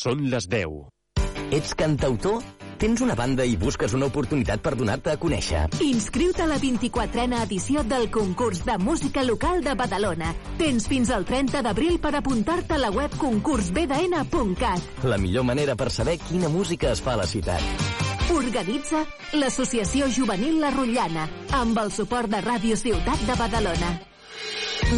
Són les 10. Ets cantautor? Tens una banda i busques una oportunitat per donar-te a conèixer. Inscriu-te a la 24a edició del concurs de música local de Badalona. Tens fins al 30 d'abril per apuntar-te a la web concursbdn.cat. La millor manera per saber quina música es fa a la ciutat. Organitza l'Associació Juvenil La Rotllana, amb el suport de Ràdio Ciutat de Badalona.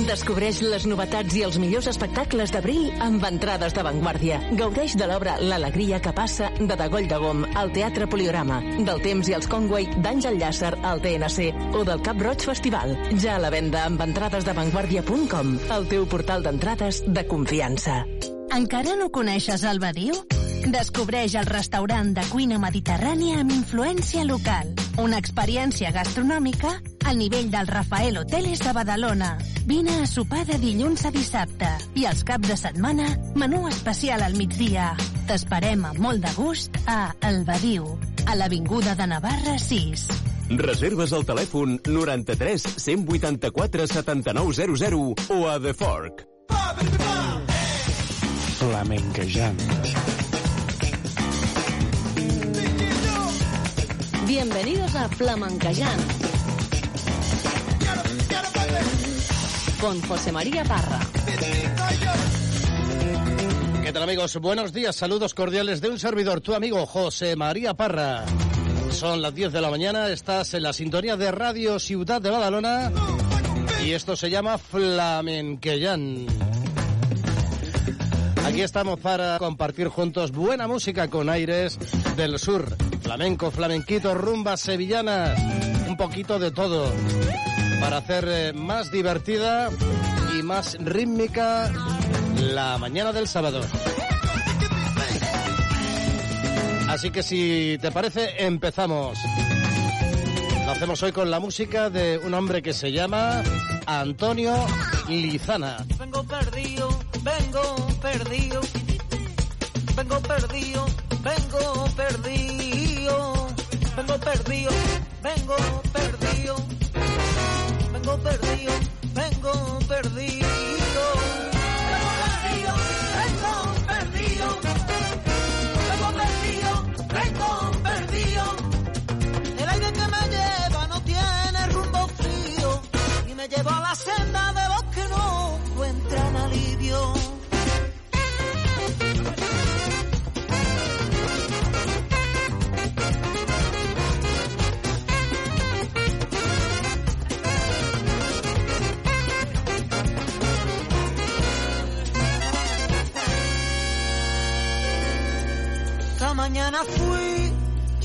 Descobreix les novetats i els millors espectacles d'abril amb entrades d'avantguàrdia. Gaudeix de l'obra L'alegria que passa de Dagoll de Gom al Teatre Poliorama, del Temps i els Conway d'Àngel Llàcer al TNC o del Cap Roig Festival. Ja a la venda amb entrades d'avantguàrdia.com, el teu portal d'entrades de confiança. Encara no coneixes el Badiu? Descobreix el restaurant de cuina mediterrània amb influència local. Una experiència gastronòmica al nivell del Rafael Hoteles de Badalona. Vine a sopar de dilluns a dissabte i els caps de setmana menú especial al migdia. T'esperem amb molt de gust a El Badiu, a l'Avinguda de Navarra 6. Reserves al telèfon 93 184 7900 o a The Fork. Flamenquejant. Bienvenidos a Flamencayán. Con José María Parra. ¿Qué tal amigos? Buenos días, saludos cordiales de un servidor, tu amigo José María Parra. Son las 10 de la mañana, estás en la sintonía de Radio Ciudad de Badalona y esto se llama Flamenqueyán. Aquí estamos para compartir juntos buena música con aires del sur. Flamenco, flamenquito, rumbas sevillanas, un poquito de todo. Para hacer eh, más divertida y más rítmica la mañana del sábado. Así que si te parece, empezamos. Lo hacemos hoy con la música de un hombre que se llama Antonio Lizana. Vengo perdido, vengo perdido. Vengo perdido, vengo perdido. Vengo perdido, vengo perdido. Vengo perdido, vengo perdido. Vengo perdido, vengo perdido. Mañana fui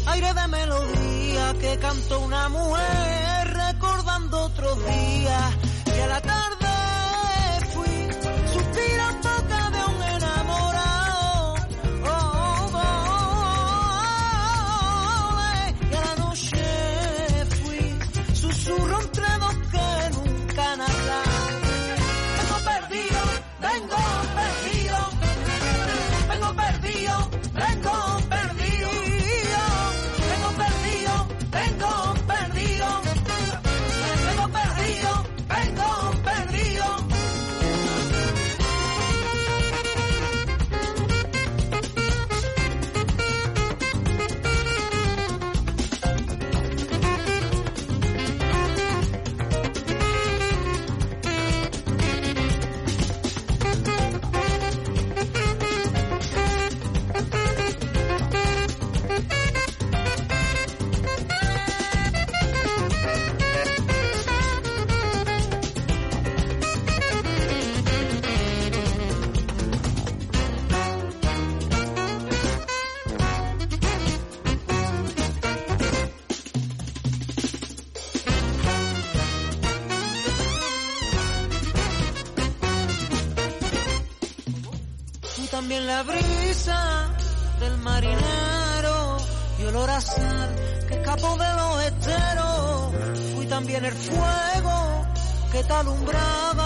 aire de melodía que cantó una mujer recordando otros días del marinero y olor a sal que escapó de los esteros. Fui también el fuego que te alumbraba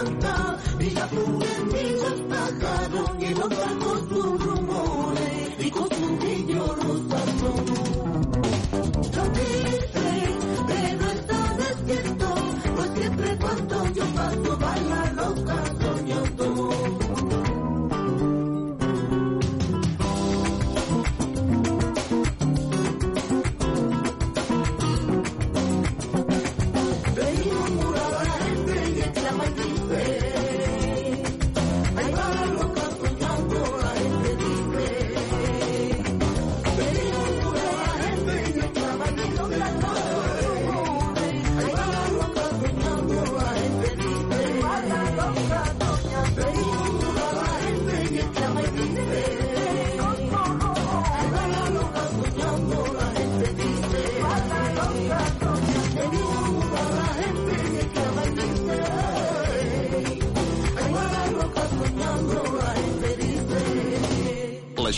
Santa.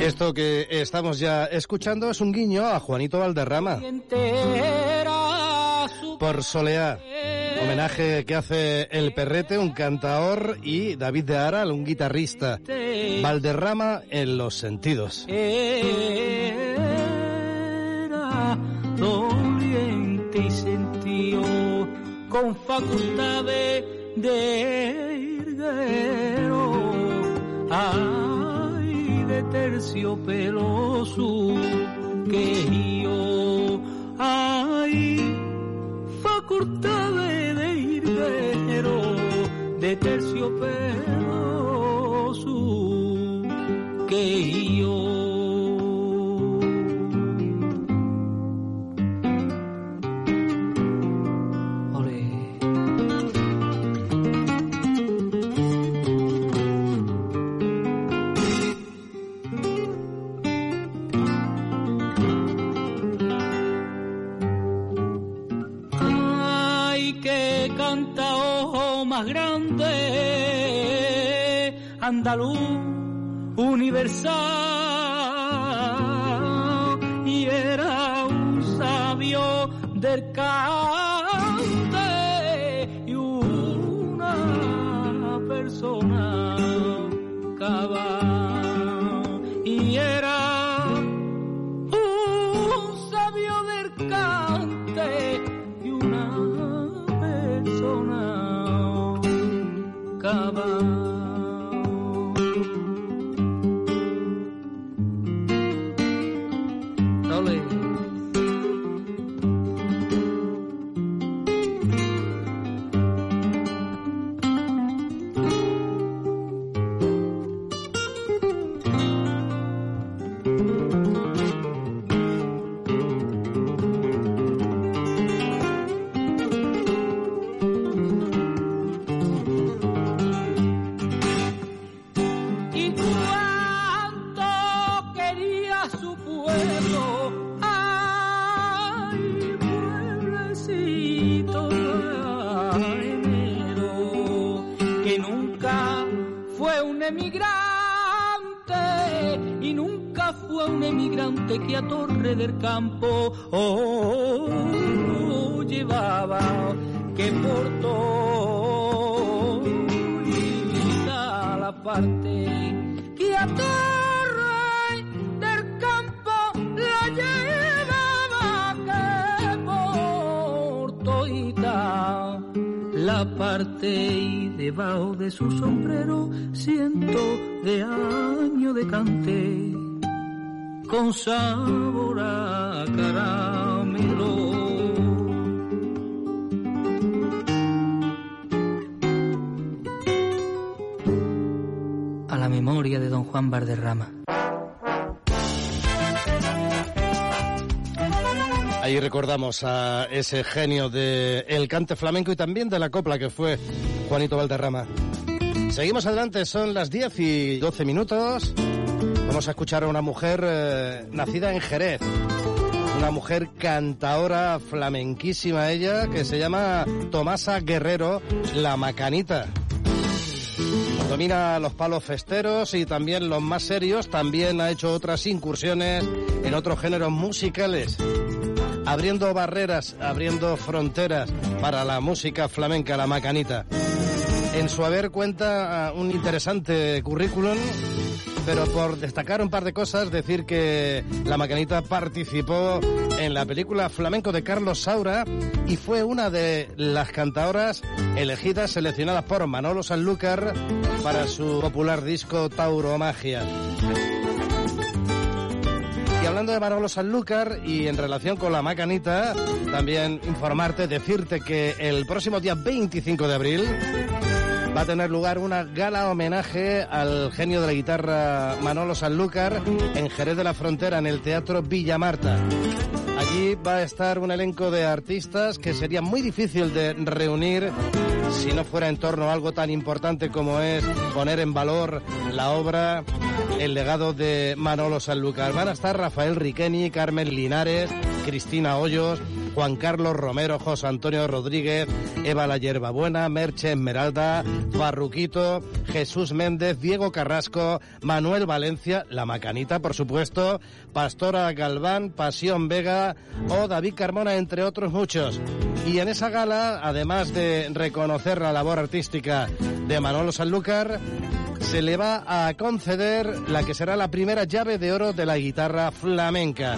Esto que estamos ya escuchando es un guiño a Juanito Valderrama por Soleá. Homenaje que hace El Perrete, un cantaor, y David de Aral, un guitarrista. Valderrama en los sentidos. era doliente y sentió con facultades de de terciopelo su quejío, ay, facultades de irguero, de terciopelo su quejío. Más grande, andaluz universal, y era un sabio del cante y una persona cabal, Campo oh, llevaba que portó la parte que a Torre del Campo la llevaba que portó la parte y debajo de su sombrero siento de año de cante con sabor a caramelo. A la memoria de don Juan Valderrama. Ahí recordamos a ese genio del el cante flamenco y también de la copla que fue Juanito Valderrama. Seguimos adelante, son las 10 y 12 minutos. Vamos a escuchar a una mujer eh, nacida en Jerez. Una mujer cantaora flamenquísima ella que se llama Tomasa Guerrero, la Macanita. Domina los palos festeros y también los más serios. También ha hecho otras incursiones en otros géneros musicales abriendo barreras, abriendo fronteras para la música flamenca, la macanita. En su haber cuenta un interesante currículum, pero por destacar un par de cosas, decir que la macanita participó en la película Flamenco de Carlos Saura y fue una de las cantadoras elegidas, seleccionadas por Manolo Sanlúcar para su popular disco Tauromagia. Y hablando de Manolo Sanlúcar y en relación con la macanita, también informarte, decirte que el próximo día 25 de abril va a tener lugar una gala homenaje al genio de la guitarra Manolo Sanlúcar en Jerez de la Frontera, en el Teatro Villa Marta. Allí va a estar un elenco de artistas que sería muy difícil de reunir si no fuera en torno a algo tan importante como es poner en valor la obra, el legado de Manolo Sanlúcar. Van a estar Rafael Riqueni, Carmen Linares, Cristina Hoyos, Juan Carlos Romero, José Antonio Rodríguez, Eva La Hierbabuena, Merche Esmeralda, Farruquito, Jesús Méndez, Diego Carrasco, Manuel Valencia, La Macanita, por supuesto, Pastora Galván, Pasión Vega o David Carmona, entre otros muchos. Y en esa gala, además de reconocer la labor artística de Manolo Sanlúcar, se le va a conceder la que será la primera llave de oro de la guitarra flamenca.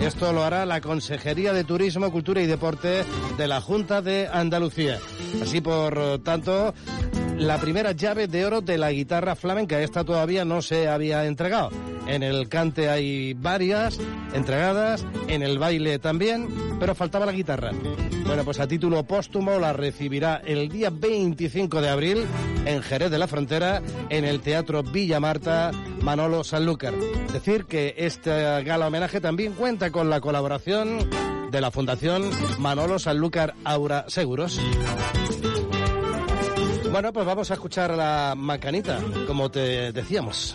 Esto lo hará la Consejería de Turismo, Cultura y Deporte de la Junta de Andalucía. Así, por tanto, la primera llave de oro de la guitarra flamenca. Esta todavía no se había entregado. En el cante hay varias entregadas, en el baile también, pero faltaba la guitarra. Bueno, pues a título póstumo la recibirá el día 25 de abril en Jerez de la Frontera, en el Teatro Villa Marta, Manolo Sanlúcar. Decir que esta gala homenaje también cuenta con la colaboración de la Fundación Manolo Sanlúcar Aura Seguros. Bueno, pues vamos a escuchar la macanita, como te decíamos.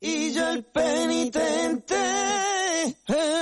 y yo el penitente. Eh,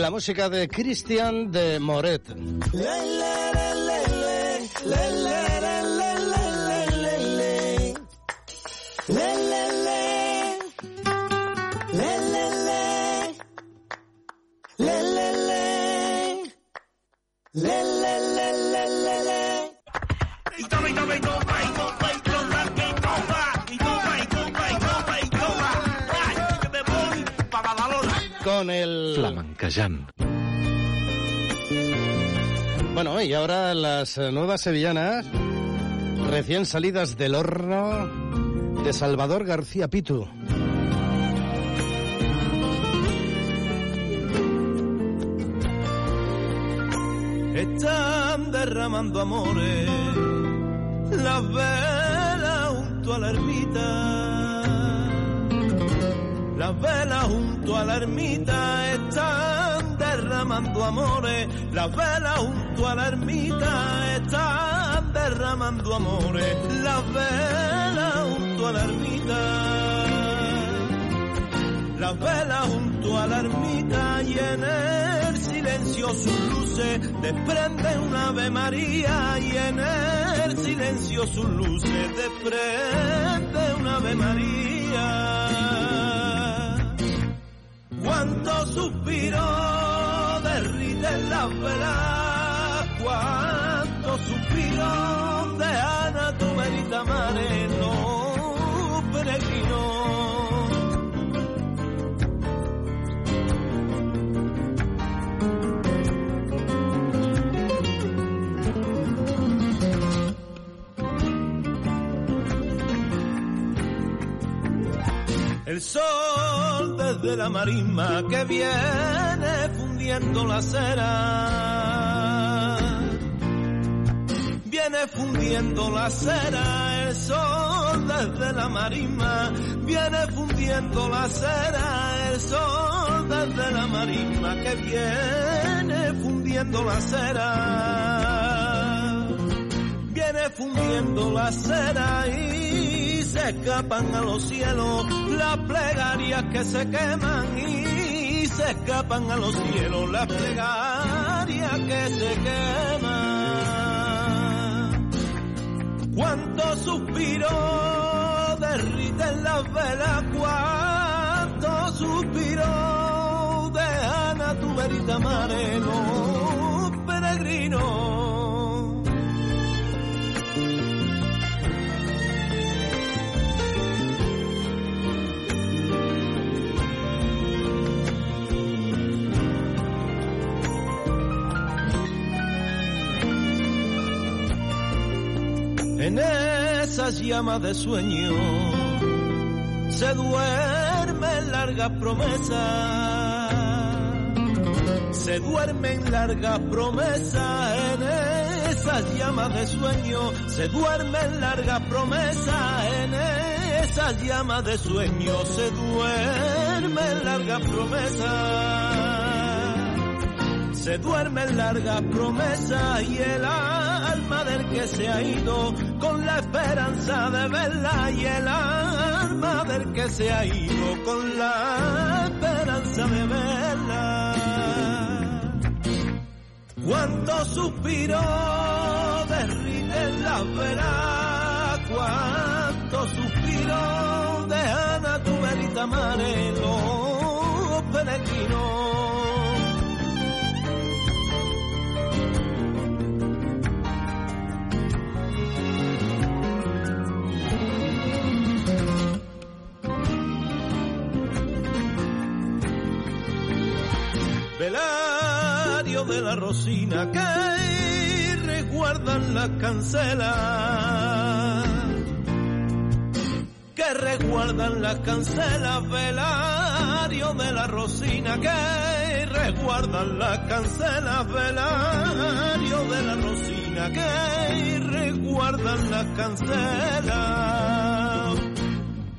la música de Christian de Moret. Con el... Bueno, y ahora las eh, nuevas sevillanas, recién salidas del horno de Salvador García Pitu. Están derramando amores las velas junto a la ermita. Las velas junto a la ermita derramando amores. Las velas junto a la ermita están derramando amores. Las velas junto a la ermita. Las velas junto a la ermita y en el silencio sus luces desprenden una Ave María y en el silencio sus luces desprende una Ave María. Cuánto suspiro derriten las velas, cuánto suspiro de Ana tu verita mare, no peregrino. El sol desde la marisma que viene la cera. Viene fundiendo la cera, el sol desde la marisma. Viene fundiendo la cera, el sol desde la marisma que viene fundiendo la cera. Viene fundiendo la cera y se escapan a los cielos las plegarias que se queman y se escapan a los cielos las plegarias que se queman. Cuánto suspiro derriten las velas, cuánto suspiro dejan a tu verita mare, no, peregrino. En esas llamas de sueño se duermen largas promesas, se duermen largas promesas en esas llamas de sueño, se duermen largas promesas en esas llamas de sueño, se duermen largas promesas se duermen largas promesas y el alma del que se ha ido con la esperanza de verla y el alma del que se ha ido con la esperanza de verla. Cuánto suspiro derriten las velas, cuánto suspiro dejan a tu verita mare los peregrinos. La Rosina que recuerdan las cancelas, que recuerdan las cancelas, velario de la Rosina que recuerdan las cancelas, velario de la Rosina que recuerdan las cancelas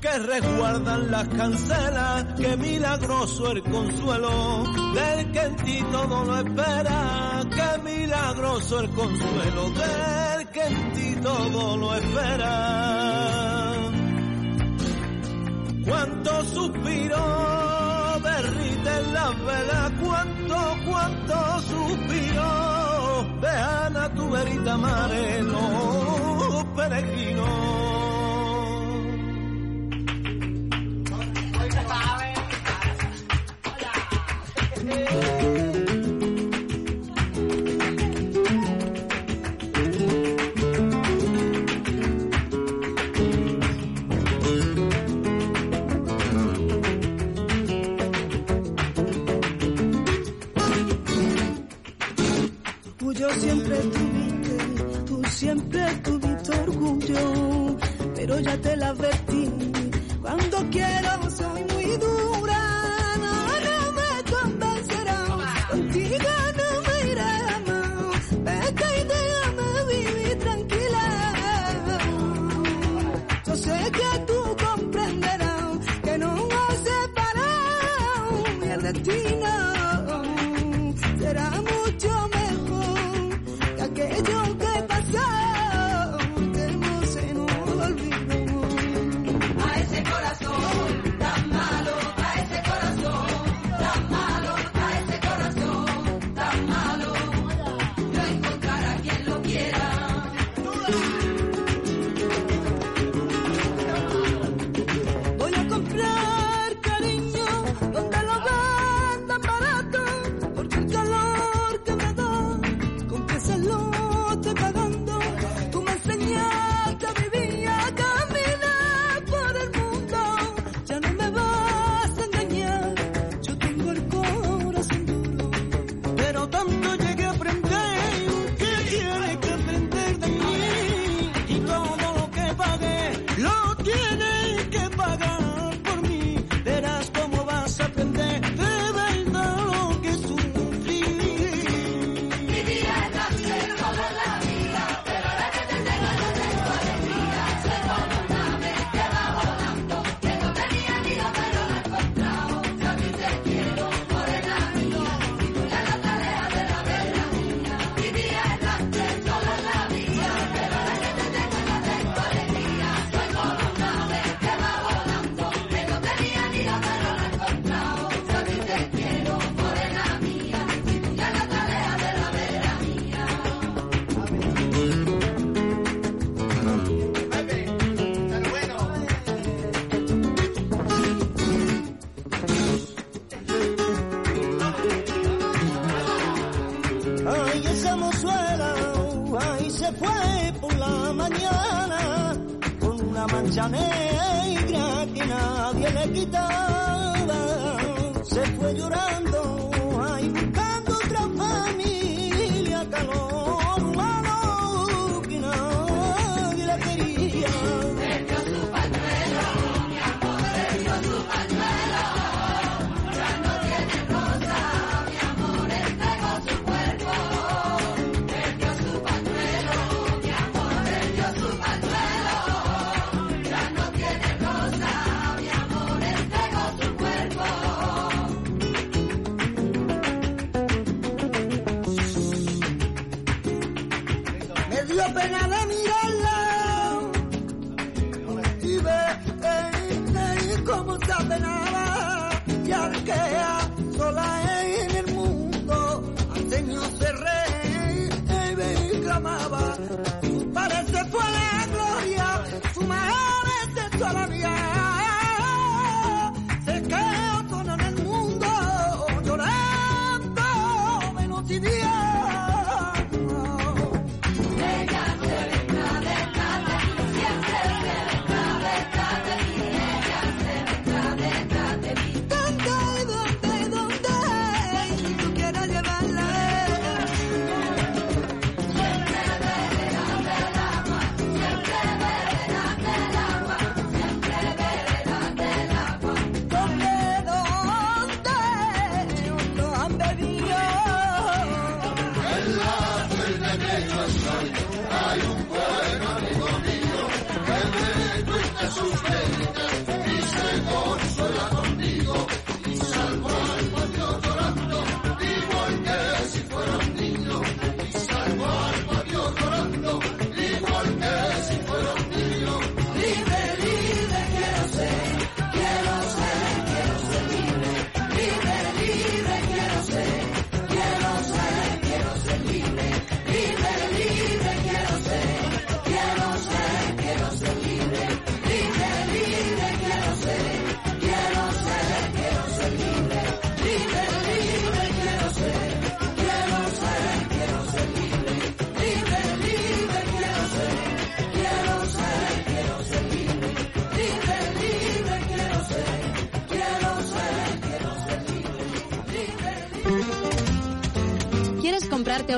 que resguardan las cancelas, que milagroso el consuelo del que en ti todo lo espera, que milagroso el consuelo del que en ti todo lo espera. Cuánto suspiro derriten las velas, cuánto, cuánto suspiro vean a tu verita mare, los Pero siempre tuviste, tú siempre tuviste orgullo. Pero ya te la advertí, cuando quiero soy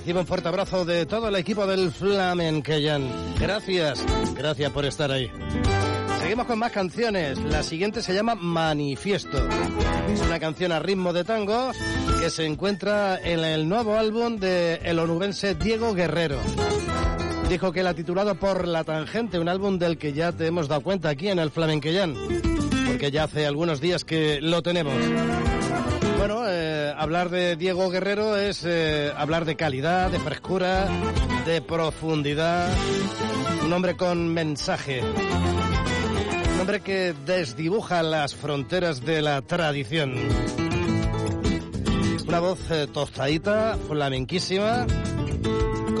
Recibe un fuerte abrazo de todo el equipo del Flamenqueyan. Gracias, gracias por estar ahí. Seguimos con más canciones. La siguiente se llama Manifiesto. Es una canción a ritmo de tango que se encuentra en el nuevo álbum de el onubense Diego Guerrero. Dijo que la ha titulado Por la Tangente, un álbum del que ya te hemos dado cuenta aquí en el Flamenqueyan, porque ya hace algunos días que lo tenemos. Bueno, eh, hablar de Diego Guerrero es eh, hablar de calidad, de frescura, de profundidad. Un hombre con mensaje. Un hombre que desdibuja las fronteras de la tradición. Una voz eh, tostadita, flamenquísima,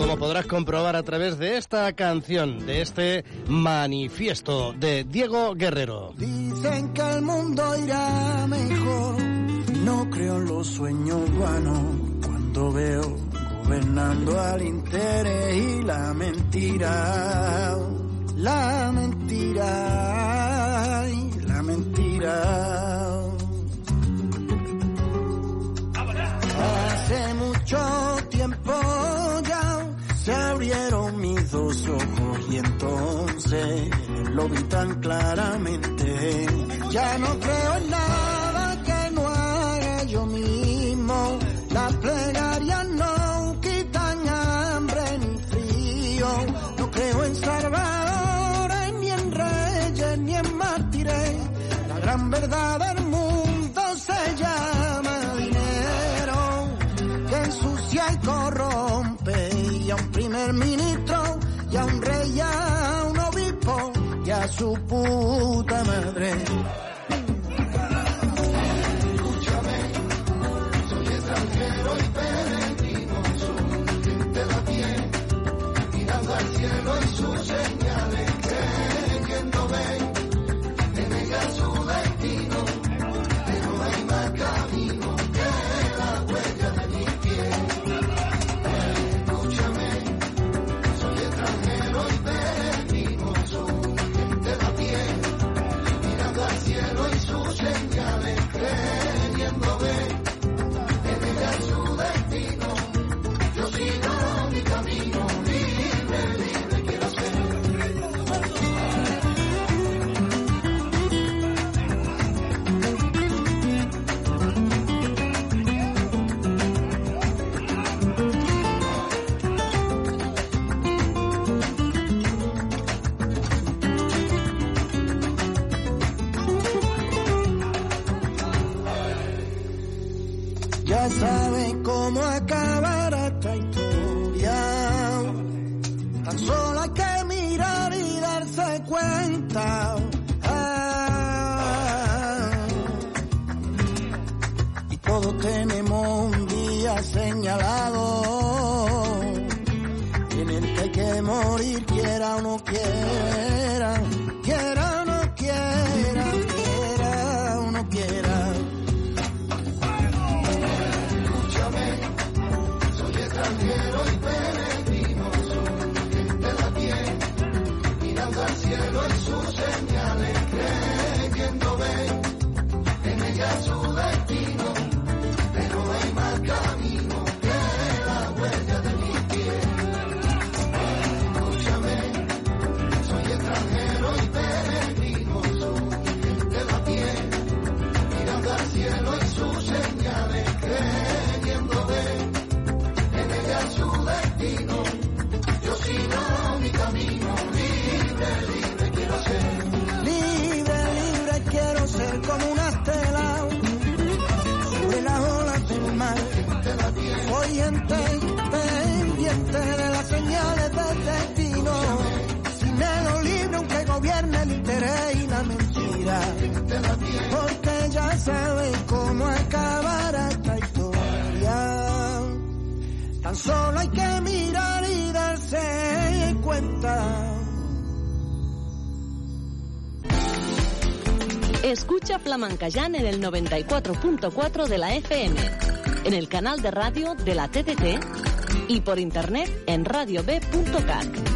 como podrás comprobar a través de esta canción, de este manifiesto de Diego Guerrero. Dicen que el mundo irá mejor no creo en los sueños vanos cuando veo gobernando al interés y la mentira, la mentira y la mentira. Hace mucho tiempo se abrieron mis dos ojos y entonces lo vi tan claramente. Ya no creo en nada su puta madre. Flamencayán en el 94.4 de la FM, en el canal de radio de la TDT y por internet en radiob.cat.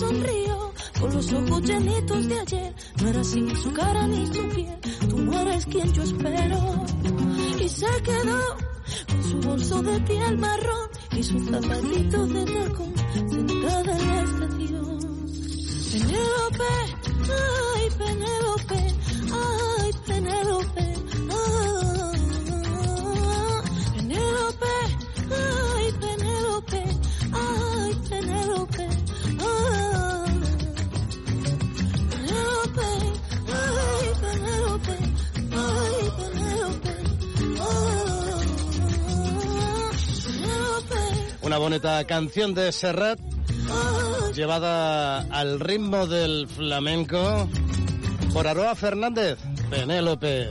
sonrío con los ojos llenitos de ayer. No era sin su cara ni su piel, tú no eres quien yo espero. Y se quedó con su bolso de piel marrón y sus zapatitos de tacón sentada en la estación. Penélope, ay Penélope, ay Penélope. bonita canción de Serrat, llevada al ritmo del flamenco por Aroa Fernández, Penélope.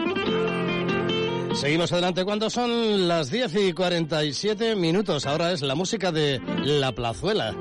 Seguimos adelante cuando son las 10 y 47 minutos. Ahora es la música de La Plazuela.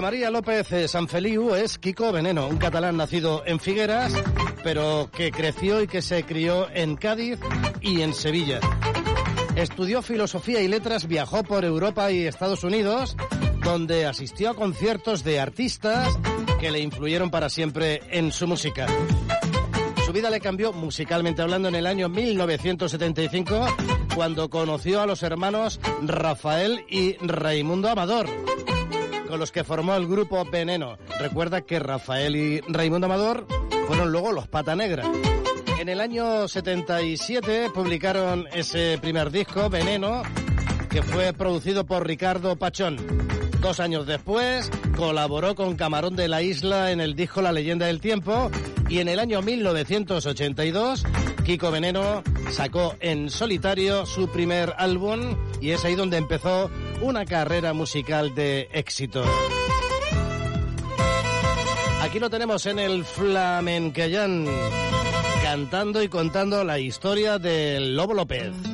María López Sanfeliu es Kiko Veneno, un catalán nacido en Figueras, pero que creció y que se crió en Cádiz y en Sevilla. Estudió filosofía y letras, viajó por Europa y Estados Unidos, donde asistió a conciertos de artistas que le influyeron para siempre en su música. Su vida le cambió musicalmente hablando en el año 1975 cuando conoció a los hermanos Rafael y Raimundo Amador con los que formó el grupo Veneno. Recuerda que Rafael y Raimundo Amador fueron luego los Pata Negra. En el año 77 publicaron ese primer disco, Veneno, que fue producido por Ricardo Pachón. Dos años después colaboró con Camarón de la Isla en el disco La leyenda del tiempo y en el año 1982 Kiko Veneno sacó en solitario su primer álbum y es ahí donde empezó una carrera musical de éxito. Aquí lo tenemos en el Flamencayán, cantando y contando la historia del Lobo López.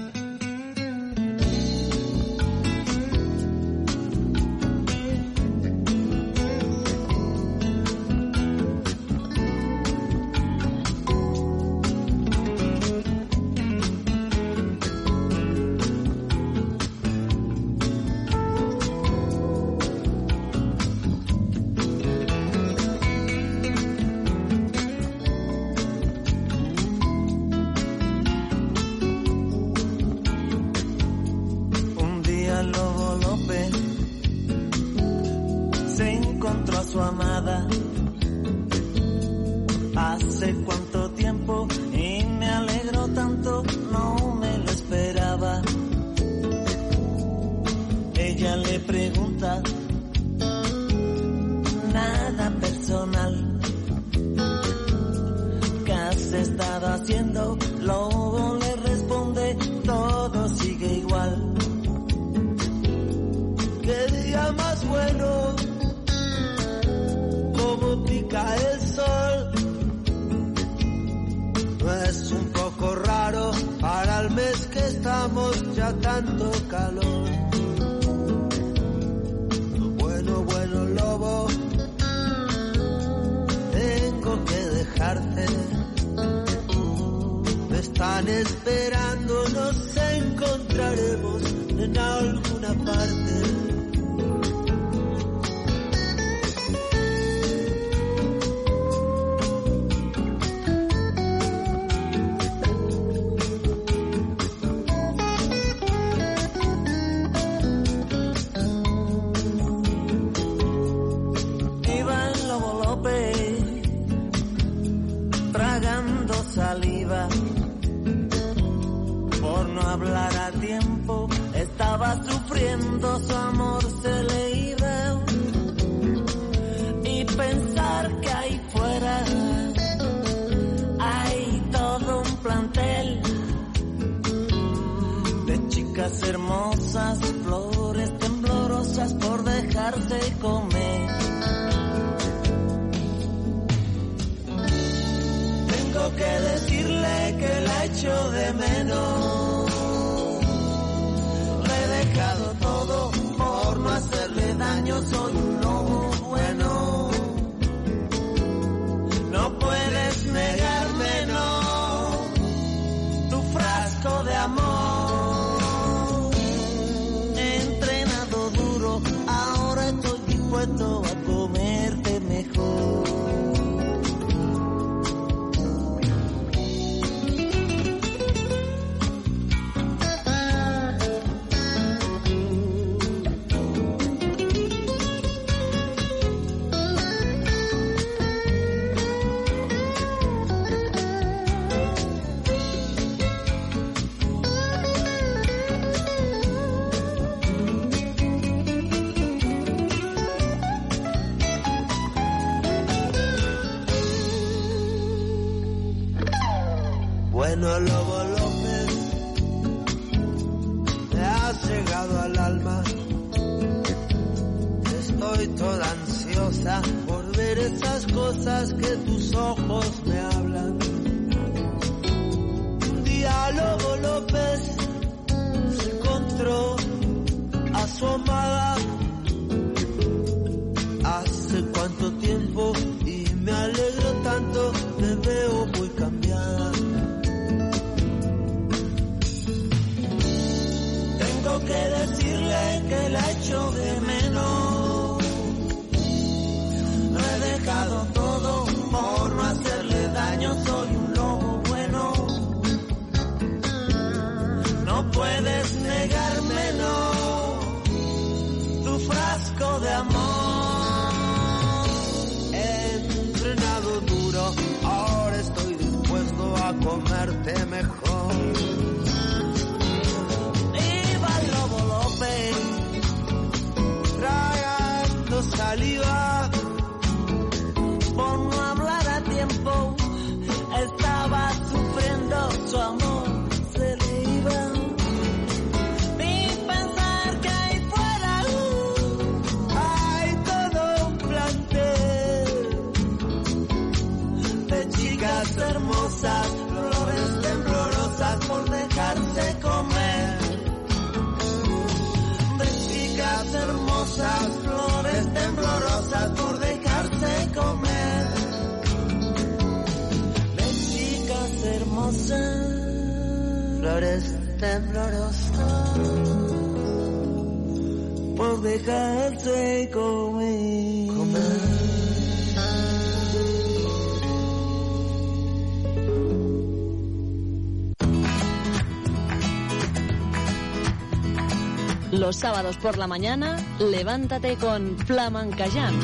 Los sábados por la mañana, levántate con Flamenca Jam.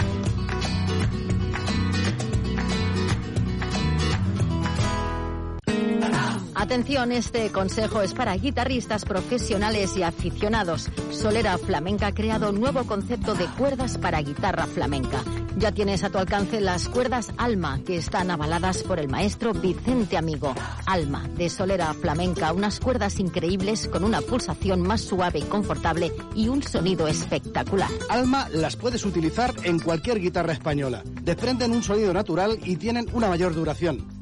Atención, este consejo es para guitarristas profesionales y aficionados. Solera Flamenca ha creado un nuevo concepto de cuerdas para guitarra flamenca. Ya tienes a tu alcance las cuerdas Alma, que están avaladas por el maestro Vicente Amigo. Alma, de Solera Flamenca, unas cuerdas increíbles con una pulsación más suave y confortable y un sonido espectacular. Alma las puedes utilizar en cualquier guitarra española. Desprenden un sonido natural y tienen una mayor duración.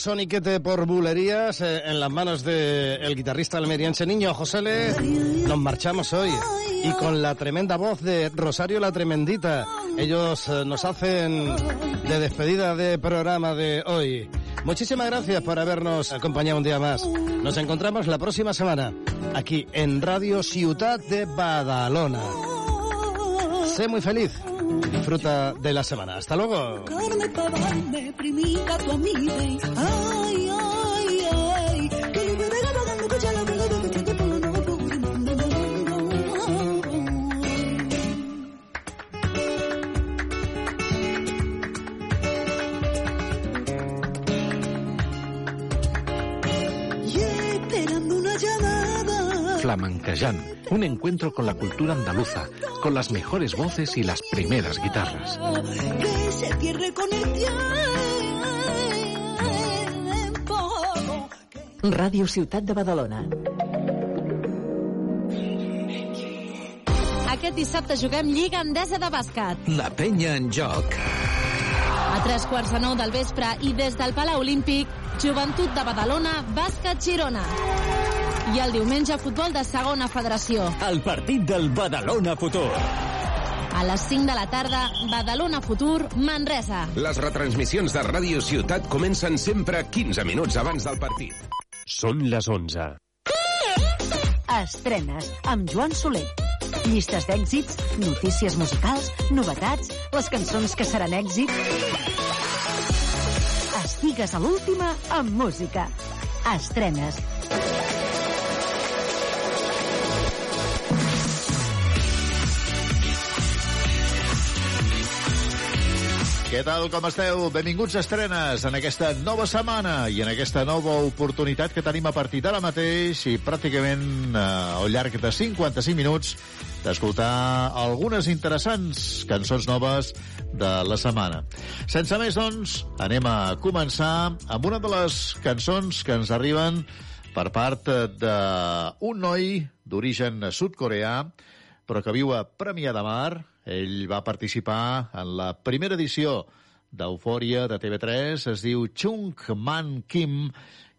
Soniquete por bulerías eh, en las manos del guitarrista almeriense Niño Josele, nos marchamos hoy. Y con la tremenda voz de Rosario la Tremendita. Ellos eh, nos hacen de despedida de programa de hoy. Muchísimas gracias por habernos acompañado un día más. Nos encontramos la próxima semana aquí en Radio Ciutat de Badalona. Sé muy feliz. Disfruta de la semana. Hasta luego. Flamencayán, un encuentro con la cultura andaluza, con las mejores voces y las primeras guitarras. Que se pierde con el tiempo. Ràdio Ciutat de Badalona. Aquest dissabte juguem Lliga Endesa de Bàsquet. La penya en joc. A tres quarts de nou del vespre i des del Palau Olímpic, Joventut de Badalona, Bàsquet Girona. I el diumenge, futbol de segona federació. El partit del Badalona Futur. A les 5 de la tarda, Badalona Futur, Manresa. Les retransmissions de Ràdio Ciutat comencen sempre 15 minuts abans del partit. Són les 11. Estrenes amb Joan Soler. Llistes d'èxits, notícies musicals, novetats, les cançons que seran èxit. Estigues a l'última amb música. Estrenes. Què tal, com esteu? Benvinguts a Estrenes en aquesta nova setmana i en aquesta nova oportunitat que tenim a partir d'ara mateix i pràcticament eh, al llarg de 55 minuts d'escoltar algunes interessants cançons noves de la setmana. Sense més, doncs, anem a començar amb una de les cançons que ens arriben per part d'un noi d'origen sud-coreà, però que viu a Premià de Mar. Ell va participar en la primera edició d'Eufòria de TV3, es diu Chung Man Kim,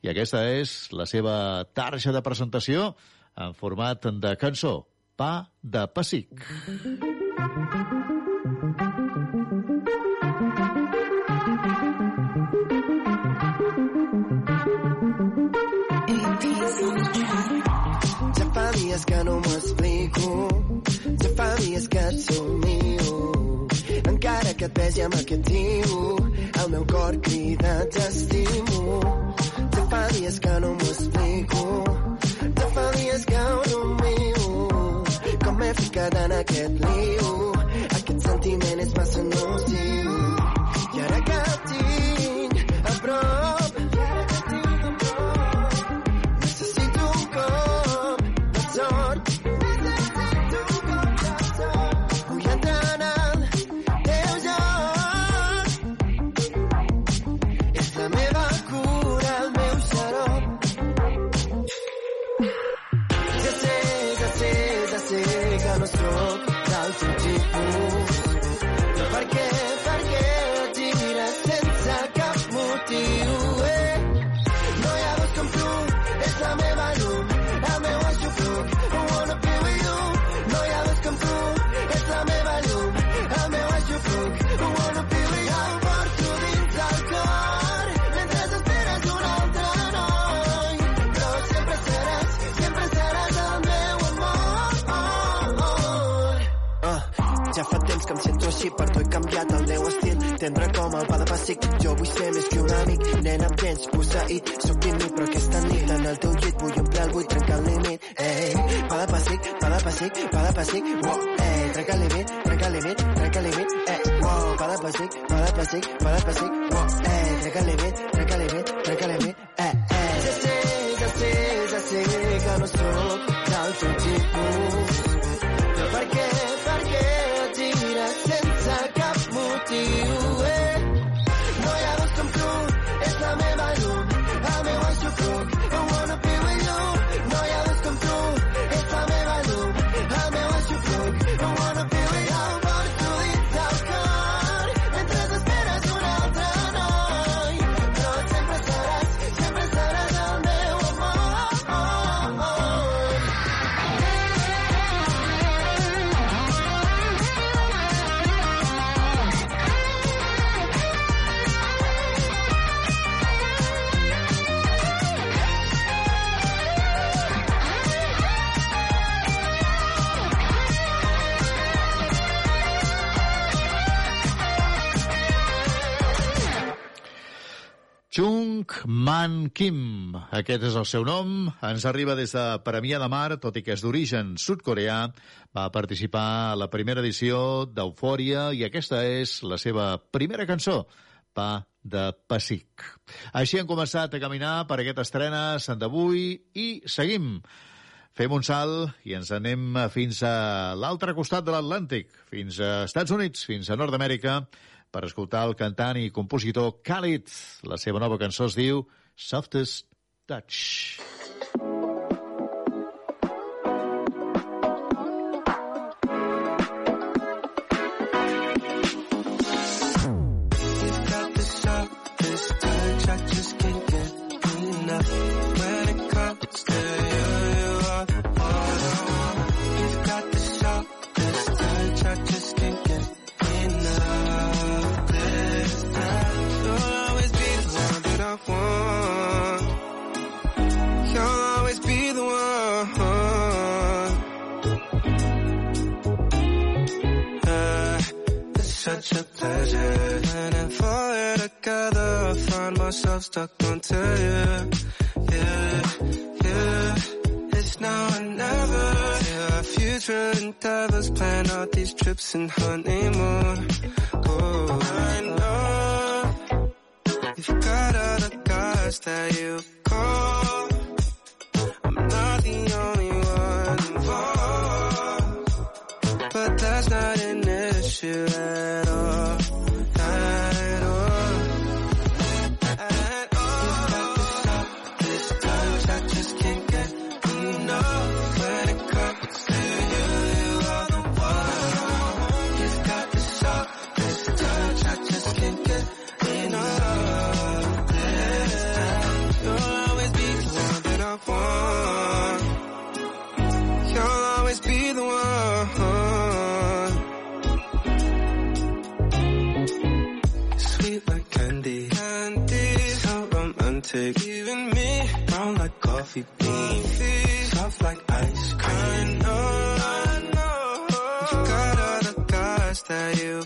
i aquesta és la seva tarja de presentació en format de cançó, Pa de Pessic. Ja fa dies que no m'explico, fa dies que et somio. Encara que et vegi amb aquest tio, el meu cor crida t'estimo. Ja fa dies que no m'explico, ja fa dies que ho rumio. Com m'he ficat en aquest liu, aquest sentiment és massa nociu. Pessic, jo vull ser més que un amic. Nena, em tens posseït, sóc tímid, però aquesta nit en el teu llit vull omplir el buit, trencar el límit. Ei, pa de pessic, pa de pessic, pa de pessic, wow, ei, trenca el límit, trenca el límit, trenca el límit, ei, wow, pa de pessic, pa de pessic, pa de pessic, wow, ei, trenca el límit, trenca el límit, trenca el límit, Chung Man Kim. Aquest és el seu nom. Ens arriba des de Premià de Mar, tot i que és d'origen sud-coreà. Va participar a la primera edició d'Eufòria i aquesta és la seva primera cançó, Pa de Pessic. Així hem començat a caminar per aquesta estrena Sant d'avui i seguim. Fem un salt i ens anem fins a l'altre costat de l'Atlàntic, fins a Estats Units, fins a Nord-Amèrica, per escoltar el cantant i compositor Khalid. La seva nova cançó es diu Softest Touch. such a pleasure. And if I were together, I find myself stuck onto you. Yeah, yeah. It's now or never. Yeah, our future endeavors plan out these trips and honeymoon. Oh, I know. You've got other guys that you call. I'm not the only one involved. But that's not you at all. romantic. giving me brown like coffee beans, soft like ice cream. I know, I know. You got all the guys that you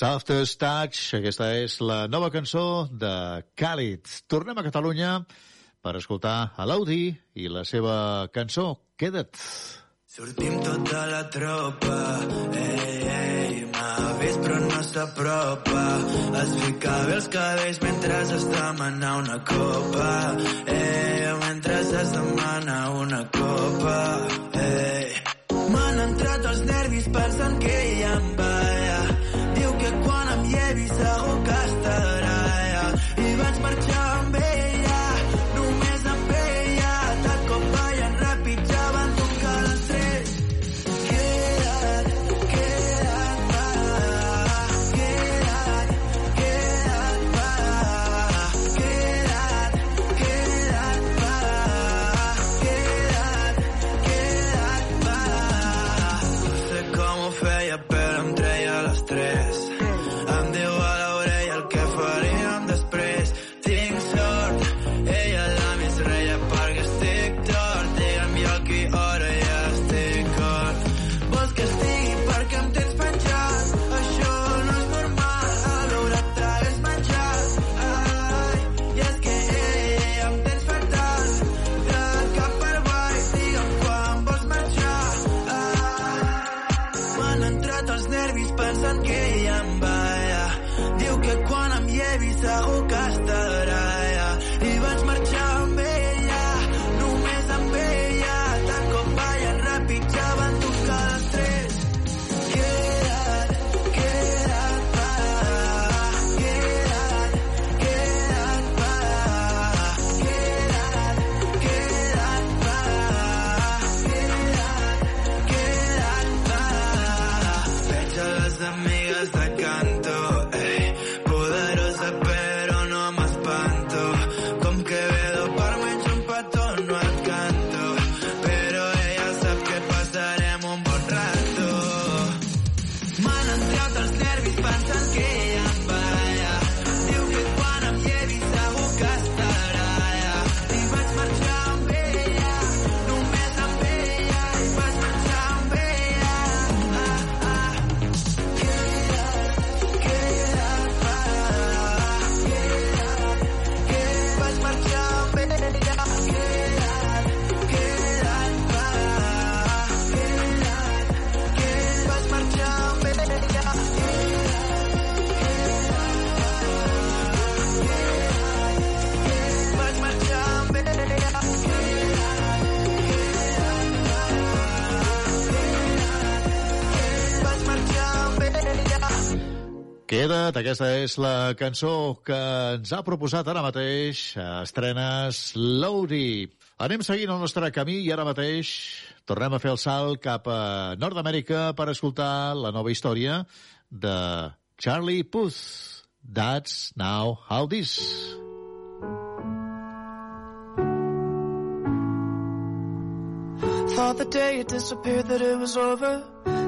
Softer Touch, aquesta és la nova cançó de Khalid. Tornem a Catalunya per escoltar a l'Audi i la seva cançó Queda't. Sortim tota la tropa, ei, ei, m'ha vist però no s'apropa. Es ficava els cabells mentre es demana una copa, ei, mentre es demana una copa. Queda't, aquesta és la cançó que ens ha proposat ara mateix estrenes Lodi. Anem seguint el nostre camí i ara mateix tornem a fer el salt cap a Nord-Amèrica per escoltar la nova història de Charlie Puth. That's now how this. Thought the day you disappeared that it was over.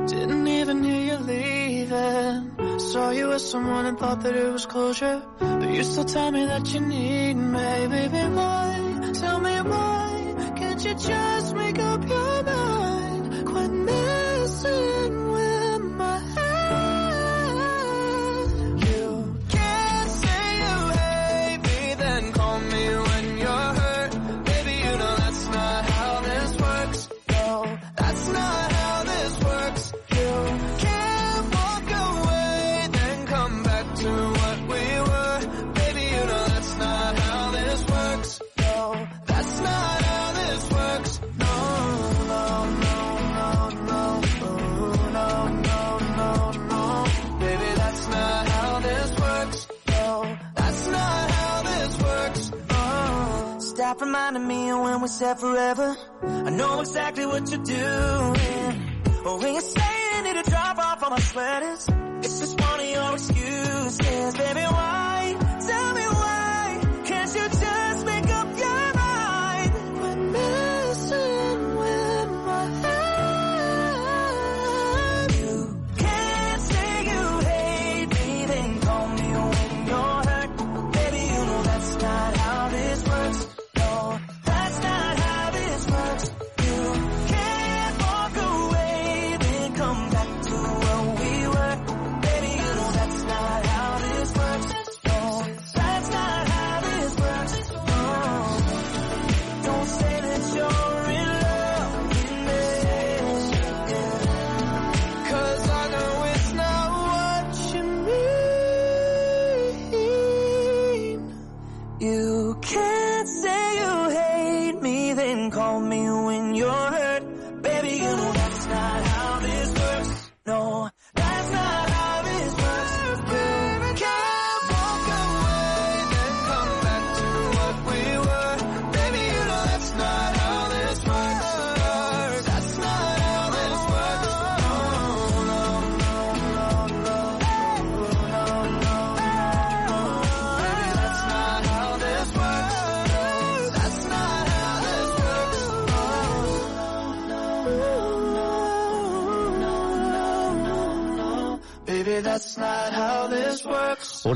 Didn't even hear you leaving. Saw you with someone and thought that it was closure. But you still tell me that you need me. Baby, why? Tell me why? Can't you just make up your mind? Reminding me of when we said forever. I know exactly what you're doing. But when you say you need to drop off all my sweaters, it's just one of your excuses. Baby, why?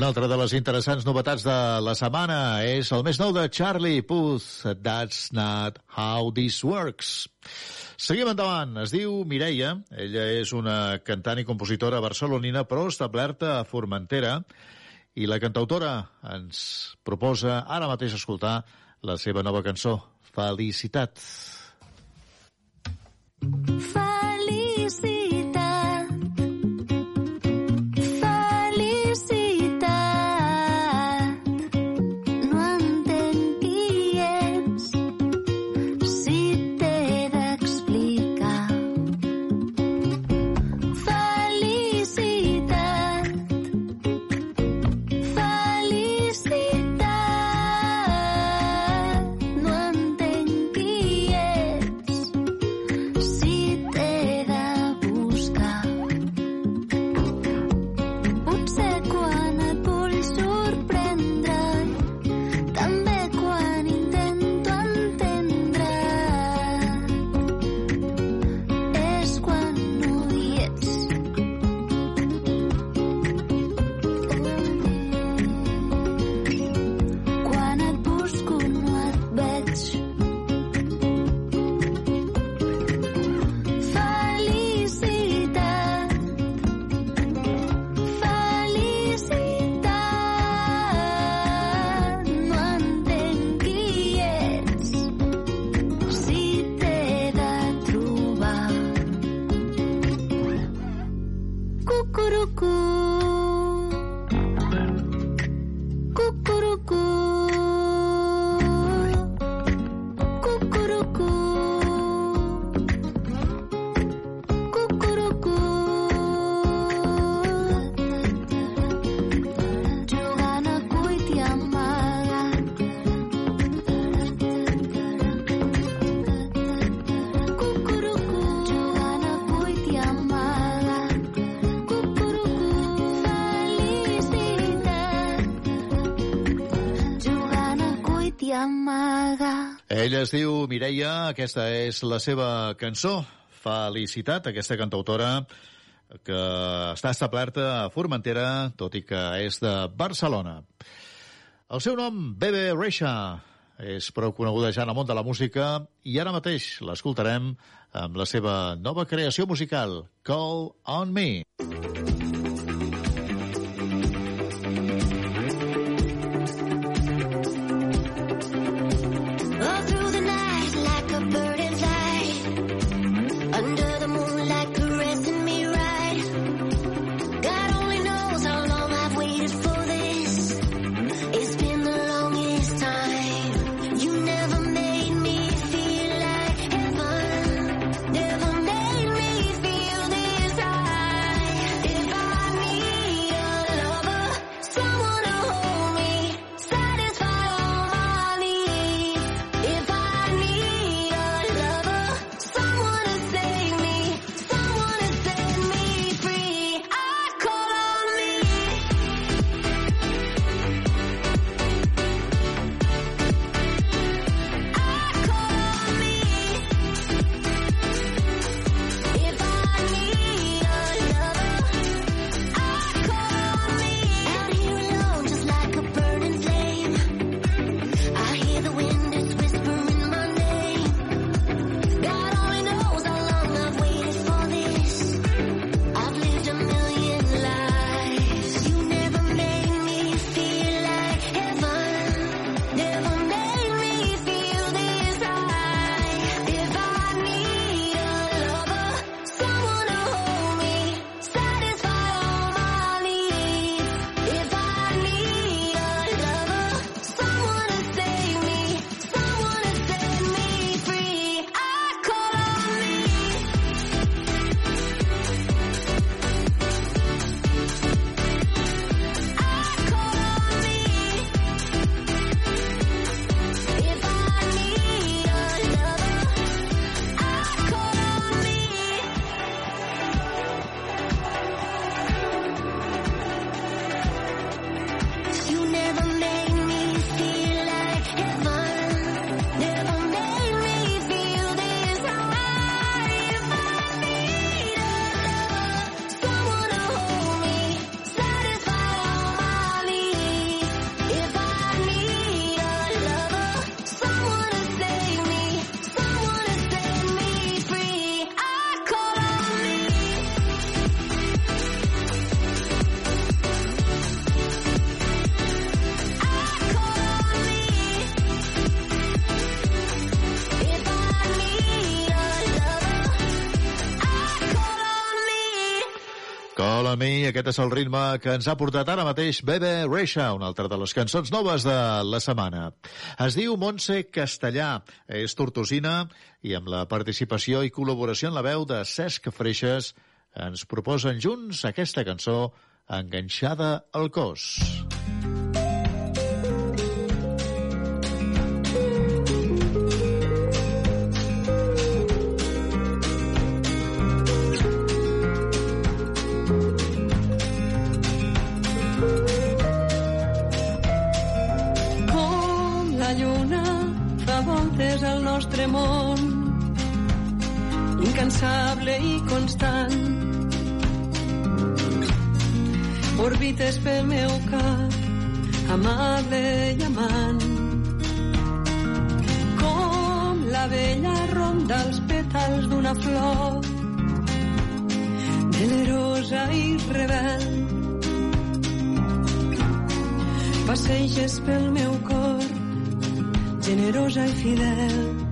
Altra de les interessants novetats de la setmana és el més nou de Charlie Puth, That's Not How This Works. Seguim endavant. Es diu Mireia. Ella és una cantant i compositora barcelonina, però establerta a Formentera. I la cantautora ens proposa ara mateix escoltar la seva nova cançó, Felicitat. Felicitat. Ella es diu Mireia, aquesta és la seva cançó, Felicitat, aquesta cantautora que està establerta a Formentera, tot i que és de Barcelona. El seu nom, Bebe Reixa, és prou coneguda ja en el món de la música i ara mateix l'escoltarem amb la seva nova creació musical, Call on Me. Aquest és el ritme que ens ha portat ara mateix Bebe Reixa, una altra de les cançons noves de la setmana. Es diu Montse Castellà, és tortosina i amb la participació i col·laboració en la veu de Cesc Freixes ens proposen junts aquesta cançó enganxada al cos. Com incansable i constant. Orbites pel meu cap, amable i amant. Com la vella ronda els pètals d'una flor, delerosa i rebel, passeges pel meu cor, generosa i fidel.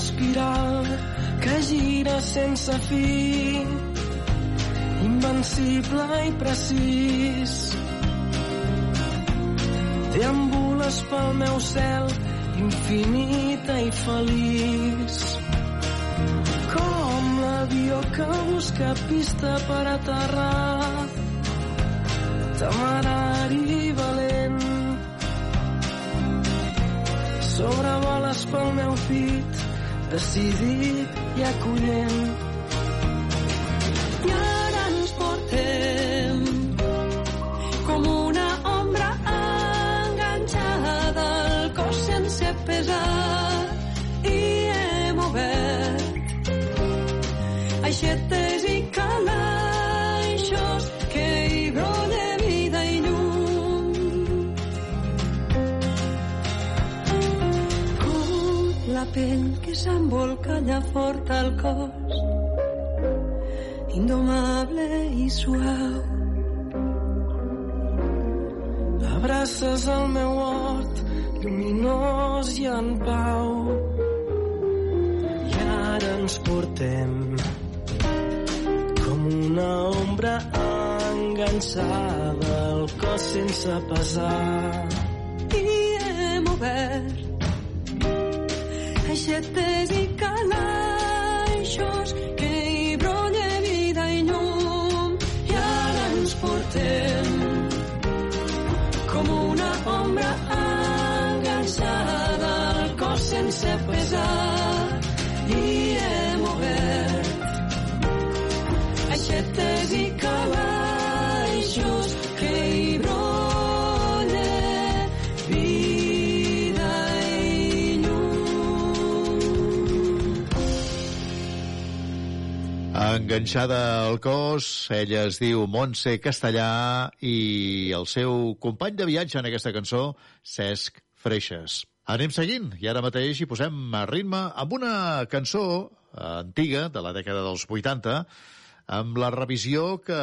Com l'espiral que gira sense fi, invencible i precís. Deambules pel meu cel, infinita i feliç. Com l'avió que busca pista per aterrar, temerari i valent. Sobrevoles pel meu pit, decidit i acollent. I ara ens portem com una ombra enganxada al cos sense pesar i hem obert aixetes i calaixos que hi com la pell que s'embolca allà fort al cos indomable i suau. Abraces el meu hort, lluminós i en pau. I ara ens portem com una ombra enganxada al cos sense pesar. I hem obert aixetes i calaixos que hi brolla vida i llum. I ara ens portem com una ombra enganxada al cos sense pesar. I hem obert aixetes i calaixos Enganxada al cos, ella es diu Montse Castellà i el seu company de viatge en aquesta cançó, Cesc Freixas. Anem seguint i ara mateix hi posem a ritme amb una cançó eh, antiga, de la dècada dels 80, amb la revisió que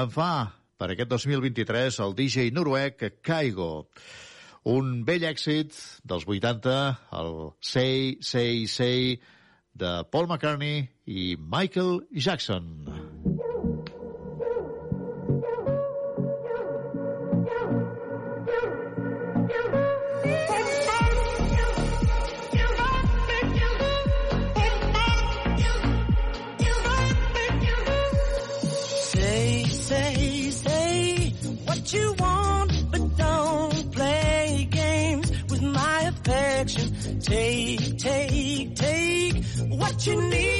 en fa per aquest 2023 el DJ noruec Kaigo. Un vell èxit dels 80, el Say, Say, Say, de Paul McCartney i Michael Jackson. 请你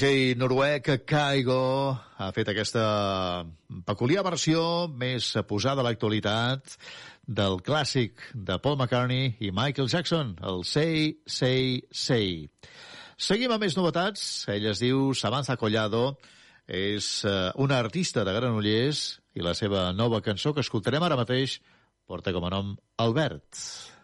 DJ noruec Kaigo ha fet aquesta peculiar versió més posada a l'actualitat del clàssic de Paul McCartney i Michael Jackson, el Say, Say, Say. Seguim amb més novetats. Ella es diu Samantha Collado, és eh, una artista de Granollers i la seva nova cançó que escoltarem ara mateix porta com a nom Albert. La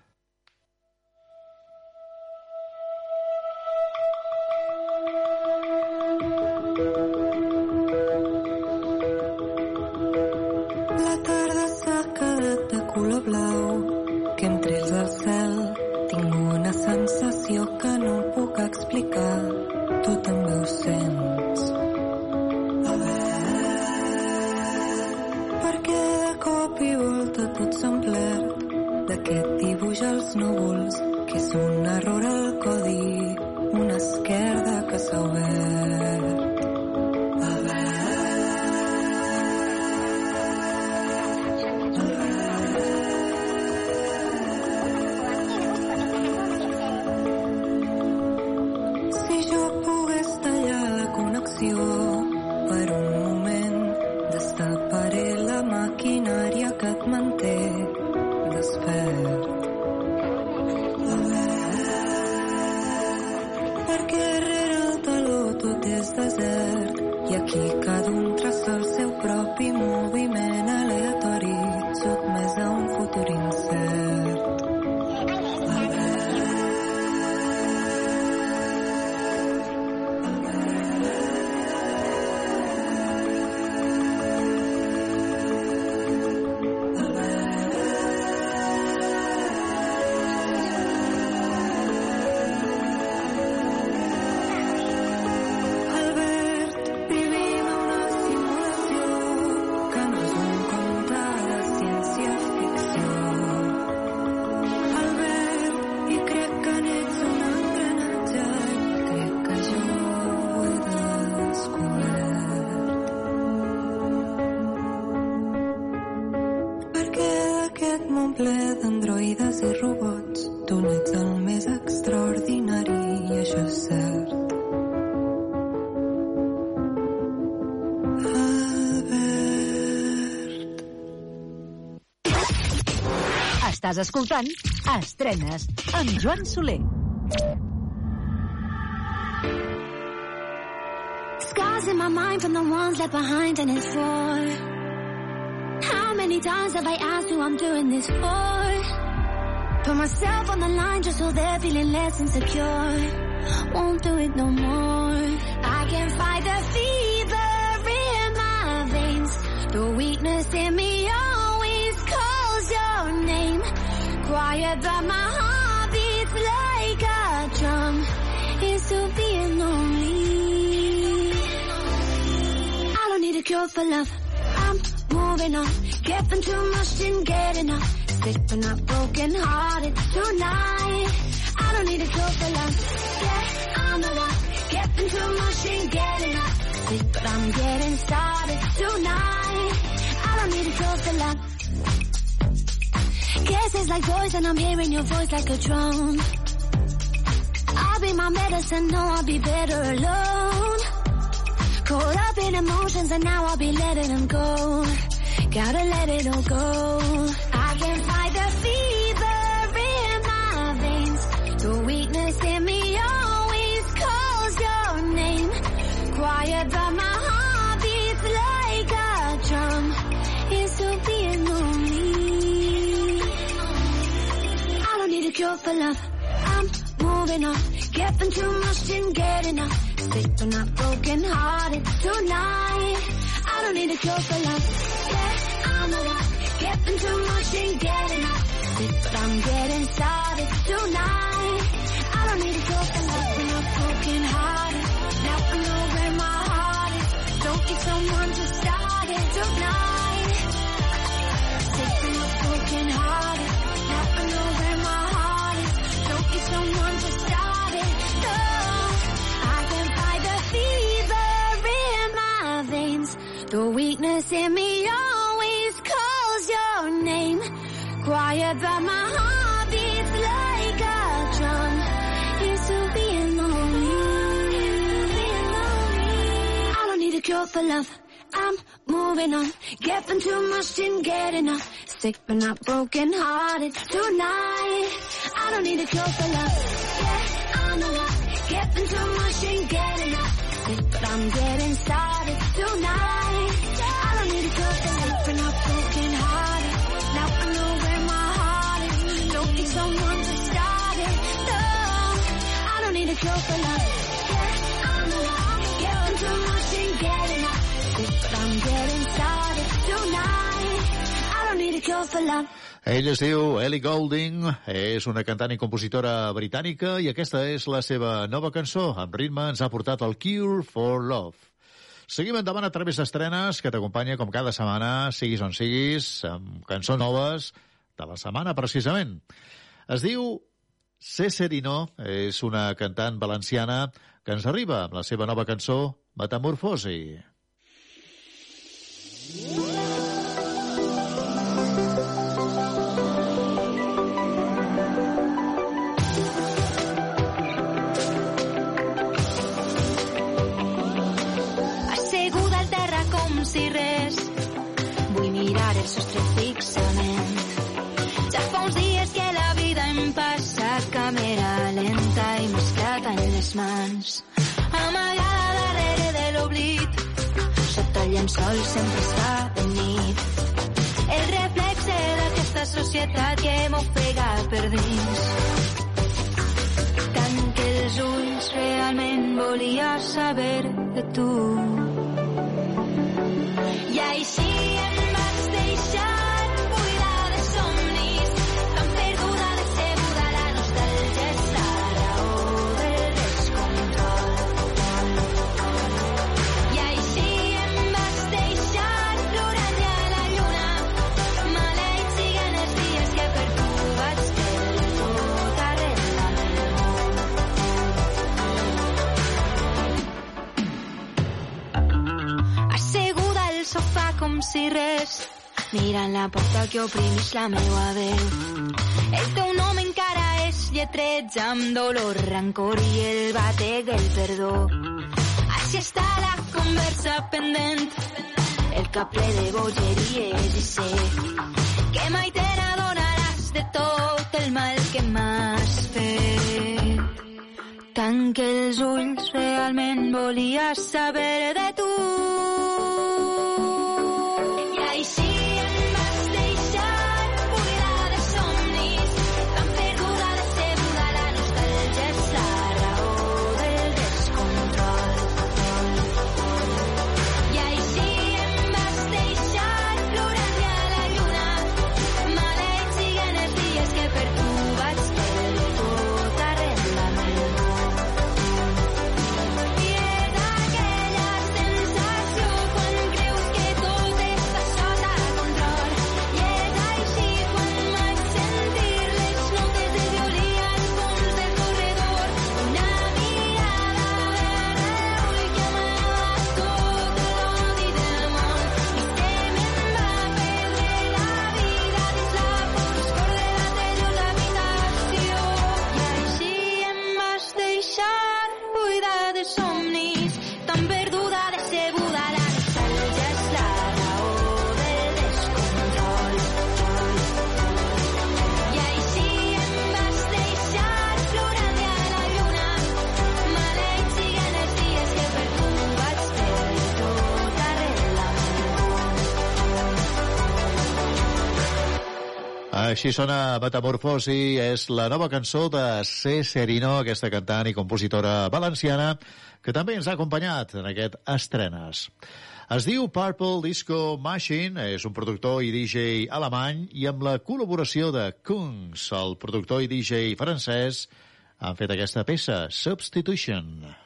Estàs escoltant Estrenes amb Joan Soler. Scars in my mind from the ones left behind, and it's for how many times have I asked who I'm doing this for? Put myself on the line just so they're feeling less insecure. Won't do it no more. I can fight the fever in my veins. The weakness in me Quiet, but my heart beats like a drum. It's to being lonely. I don't need a cure for love. I'm moving on. Getting too much, didn't get enough. Sick but not broken hearted tonight. I don't need a cure for love. Yeah, I'm the one. Getting too much, didn't get enough. Sick but I'm getting started tonight. I don't need a cure for love. Like poison, I'm hearing your voice like a drone. I'll be my medicine, no, I'll be better alone. Caught up in emotions and now I'll be letting them go. Gotta let it all go. For love. I'm moving on. Getting too much, and getting up. Sick but not broken hearted tonight. I don't need a cure for love. Yeah, I'm one. Getting too much, didn't get enough. Sick but I'm getting started tonight. I don't need a cure for love. But not broken hearted. Now I know where my heart is. Don't need someone to start it tonight. Sick but not broken hearted. Me always calls your name. Quiet, but my heart beats like a drum. It's to being lonely. I don't need a cure for love. I'm moving on, getting too much, didn't get enough. Sick but not broken hearted tonight. I don't need a cure for love. Yeah, I'm alive, getting too much, didn't get enough. Sick but I'm getting started tonight. Cure for love. Yeah, I'm alive, getting too much, didn't get enough. Sick but I'm getting started tonight. I don't need a cure for love. Ell es diu Ellie Goulding, és una cantant i compositora britànica i aquesta és la seva nova cançó. Amb ritme ens ha portat el Cure for Love. Seguim endavant a través d'estrenes que t'acompanya com cada setmana, siguis on siguis, amb cançons noves de la setmana, precisament. Es diu Cecerino, és una cantant valenciana que ens arriba amb la seva nova cançó Metamorfosi. Asseguda al terra com si res. Vull mirar el sostre fixament. Les mans. Amagada darrere de l'oblit, sota el llençol sempre es fa de nit. El reflexe d'aquesta societat que m'ofega per dins. Tanque els ulls, realment volia saber de tu. I així com si res, mirant la porta que oprimís la meua veu. El teu nom encara és lletreig amb dolor, rancor i el batec del perdó. Així està la conversa pendent, el cap ple de bogeries i sé que mai te n'adonaràs de tot el mal que m'has fet. Tanque els ulls, realment volia saber de tu. Així sona Metamorfosi, és la nova cançó de C. Serino, aquesta cantant i compositora valenciana, que també ens ha acompanyat en aquest estrenes. Es diu Purple Disco Machine, és un productor i DJ alemany i amb la col·laboració de Kungs, el productor i DJ francès, han fet aquesta peça, Substitution. Am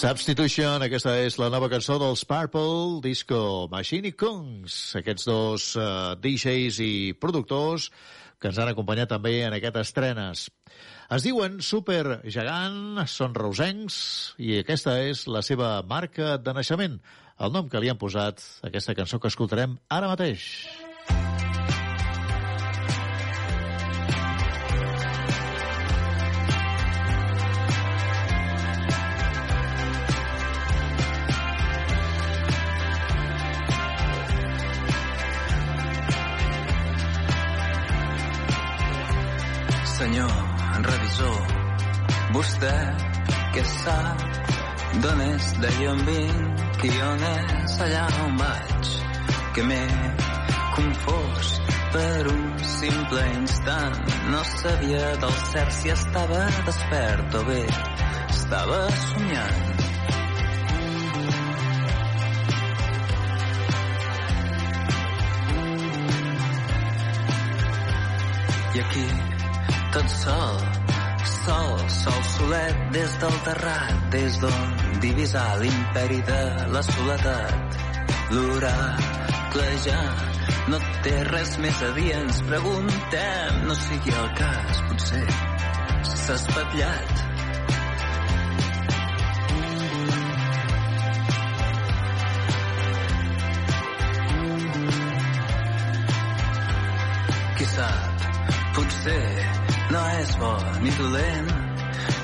Substitution, aquesta és la nova cançó dels Purple Disco Machine i Kungs, aquests dos uh, DJs i productors que ens han acompanyat també en aquestes estrenes. Es diuen Super Gegant, són reusencs i aquesta és la seva marca de naixement, el nom que li han posat a aquesta cançó que escoltarem ara mateix. Senyor vostè què sap d'on és d'allà on vinc i on és allà on vaig que m'he confós per un simple instant. No sabia del cert si estava despert o bé estava somiant. I aquí tot sol, sol, sol solet des del terrat, des d'on divisar l'imperi de la soledat. L'oracle ja no té res més a dir, ens preguntem, no sigui el cas, potser s'ha espatllat. Bo ni dolent.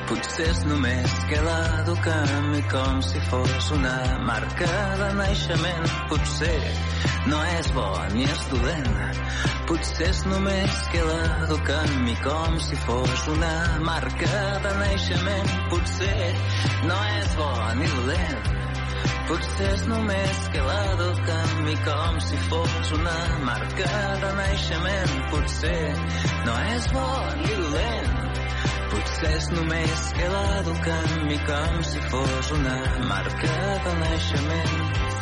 Potser és només que l'educa a mi com si fos una marca de naixement. Potser no és bo ni és dolent. Potser és només que l'educa a mi com si fos una marca de naixement. Potser no és bo ni dolent. Potser és només que l'educa a mi com si fos una marca de naixement. Potser no és bo ni dolent. Potser és només que l'educa a mi com si fos una marca de naixement.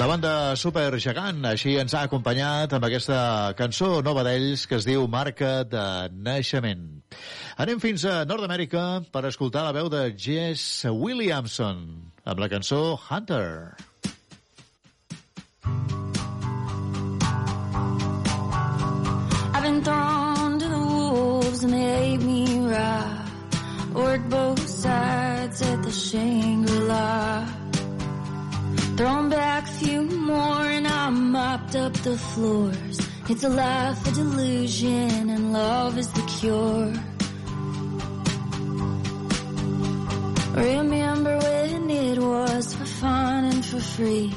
La banda Super Gegant així ens ha acompanyat amb aquesta cançó nova d'ells que es diu Marca de Naixement. Anem fins a Nord-Amèrica per escoltar la veu de Jess Williamson amb la cançó Hunter. I've been thrown to the wolves and they ate me raw. Worked both sides at the Shangri-La. Thrown back a few more and I mopped up the floors. It's a life of delusion and love is the cure. Remember when it was for fun and for free.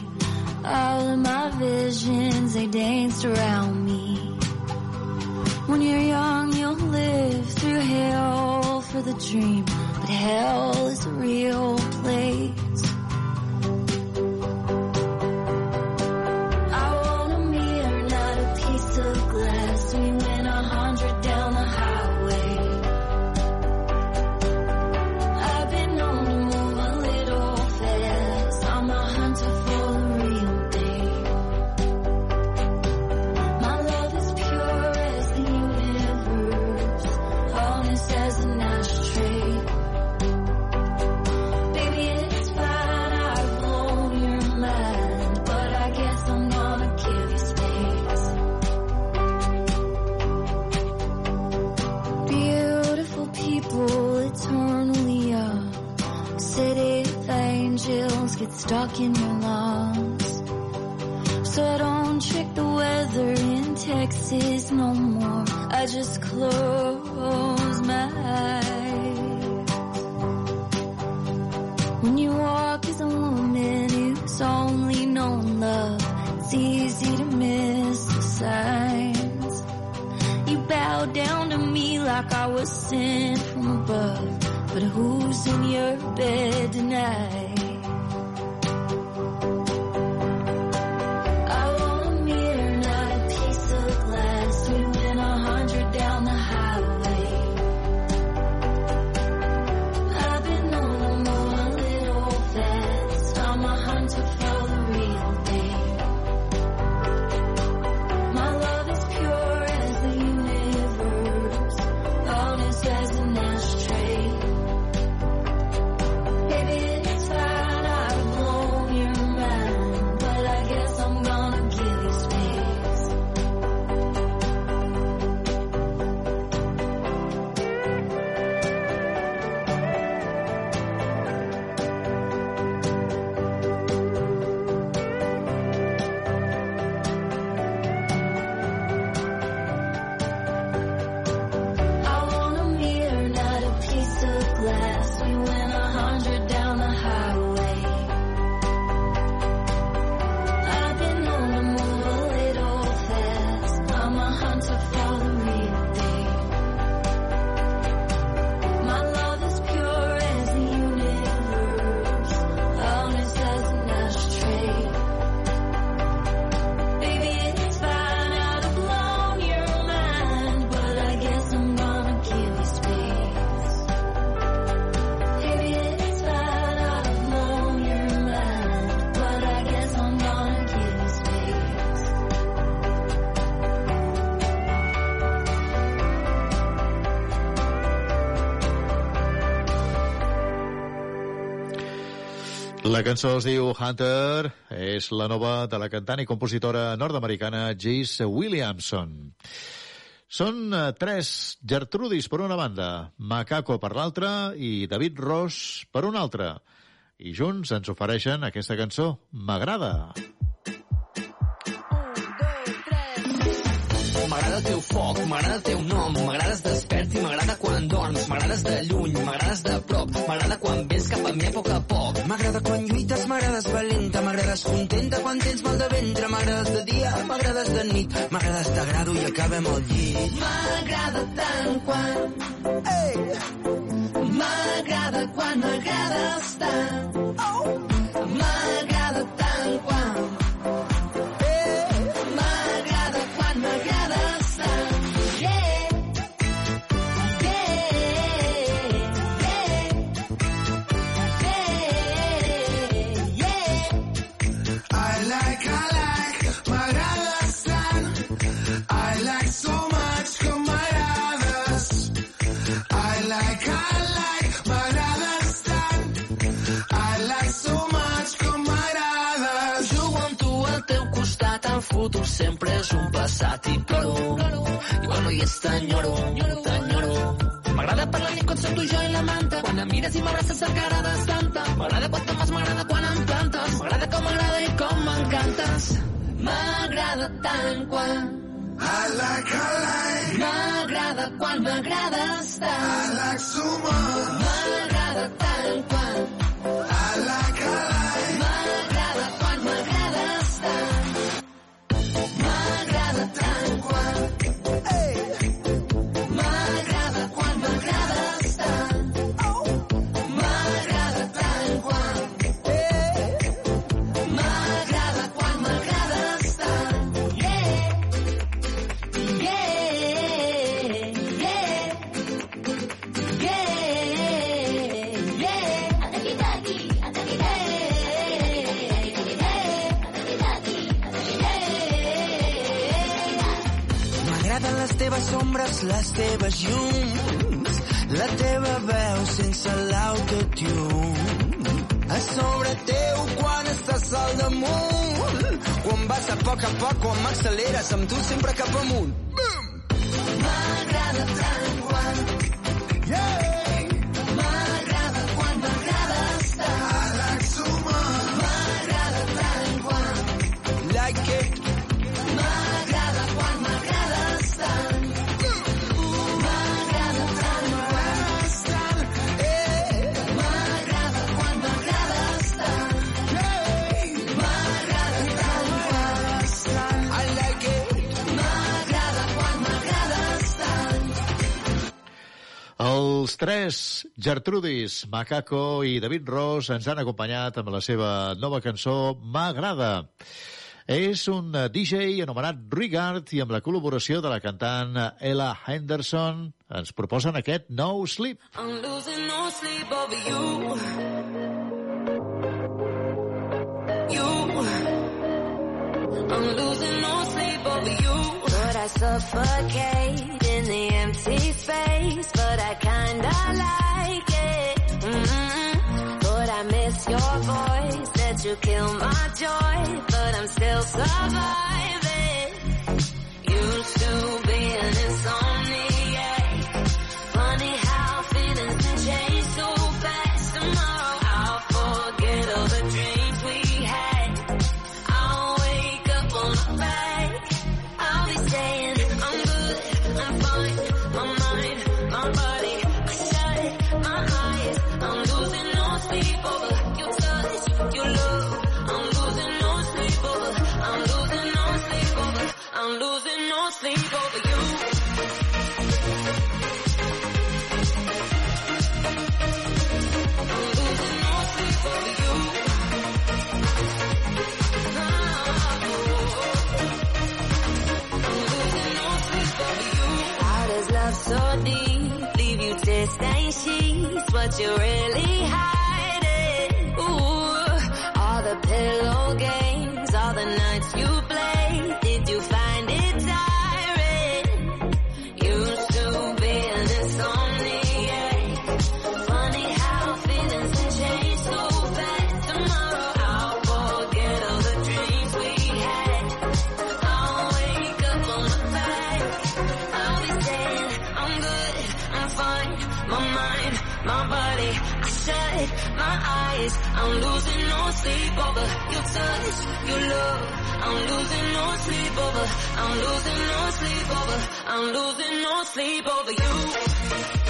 All of my visions, they danced around me. When you're young, you'll live Cançó es diu Hunter, és la nova de la cantant i compositora nord-americana Jace Williamson. Són eh, tres Gertrudis per una banda, Macaco per l'altra i David Ross per una altra. I junts ens ofereixen aquesta cançó, M'agrada. M'agrada el teu foc, m'agrada el teu nom, m'agrades despert i m'agrada quan dorms, m'agrades de lluny, m'agrades de prop, m'agrada quan vens cap a mi a poc a poc. M'agrada quan lluites, m'agrades valenta, m'agrades contenta quan tens mal de ventre, m'agrades de dia, m'agrades de nit, m'agrades t'agrado i acabem al llit. M'agrada tant quan... Ei! M'agrada quan m'agrades tant. Passat i ploro. I quan no hi és t'enyoro, t'enyoro. M'agrada per la nit quan sento jo i la manta, quan em mires i m'abraces el cara de santa. M'agrada quan tomes, m'agrada quan em plantes, m'agrada com m'agrada i com m'encantes. M'agrada tant quan... I like, I like. M'agrada quan m'agrades tant. I like so much. M'agrada tant quan... teves llums, la teva veu sense l'autotune. A sobre teu quan estàs al damunt, quan vas a poc a poc, quan m'acceleres amb tu sempre cap amunt. M'agrada tant Els tres, Gertrudis, Macaco i David Ross, ens han acompanyat amb la seva nova cançó M'agrada. És un DJ anomenat Rigard i amb la col·laboració de la cantant Ella Henderson ens proposen aquest No Sleep. I'm losing no sleep over you. You. I'm losing no sleep over you. I suffocate in the empty space. But I kinda like it. mm But I miss your voice. That you kill my joy. But I'm still surviving. Losing no sleep over you. I'm losing sleep over you. How does love so deep leave you stain sheets? What you really hiding? Ooh, all the pillow games, all the nights you touch, your love. I'm losing no sleep over. I'm losing no sleep over. I'm losing no sleep over you.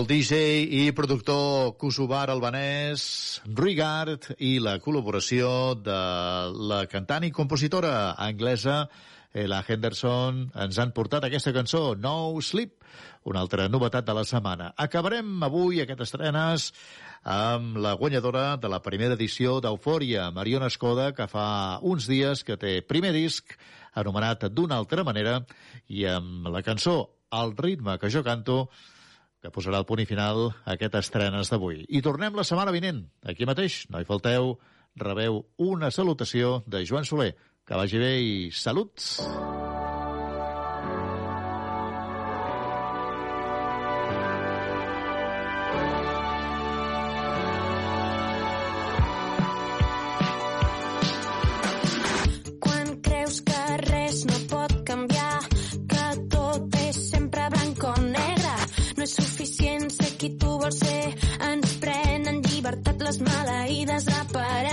El DJ i productor kosovar albanès Rigard i la col·laboració de la cantant i compositora anglesa Ella Henderson ens han portat aquesta cançó, No Sleep, una altra novetat de la setmana. Acabarem avui aquest estrenes amb la guanyadora de la primera edició d'Eufòria, Mariona Escoda, que fa uns dies que té primer disc anomenat d'una altra manera i amb la cançó Al ritme que jo canto que posarà el punt i final a aquest estrenes d'avui. I tornem la setmana vinent, aquí mateix, no hi falteu, rebeu una salutació de Joan Soler. Que vagi bé i salut! para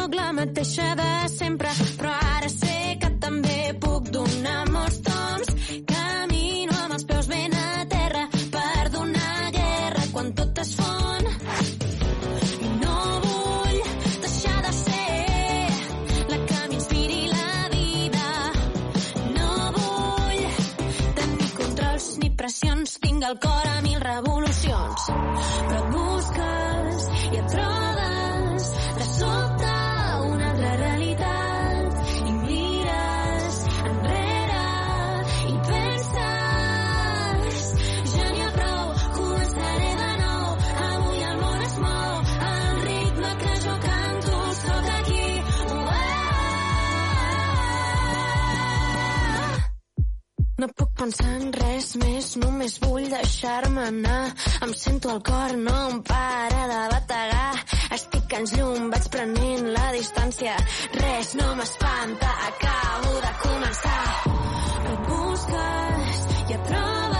sóc la mateixa de sempre, però ara sé que també puc donar molts toms. Camino amb els peus ben a terra per donar guerra quan tot es fon. No vull deixar de ser la que m'inspiri la vida. No vull tenir controls ni pressions, tinc el cor a mil revolucions. Però et pensar en res més, només vull deixar-me anar. Em sento al cor, no em para de bategar. Estic anys llum, vaig prenent la distància. Res no m'espanta, acabo de començar. Et busques i et trobes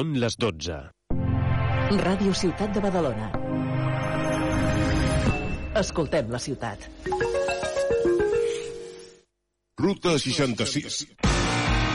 Són les 12. Ràdio Ciutat de Badalona. Escoltem la ciutat. Ruta 66.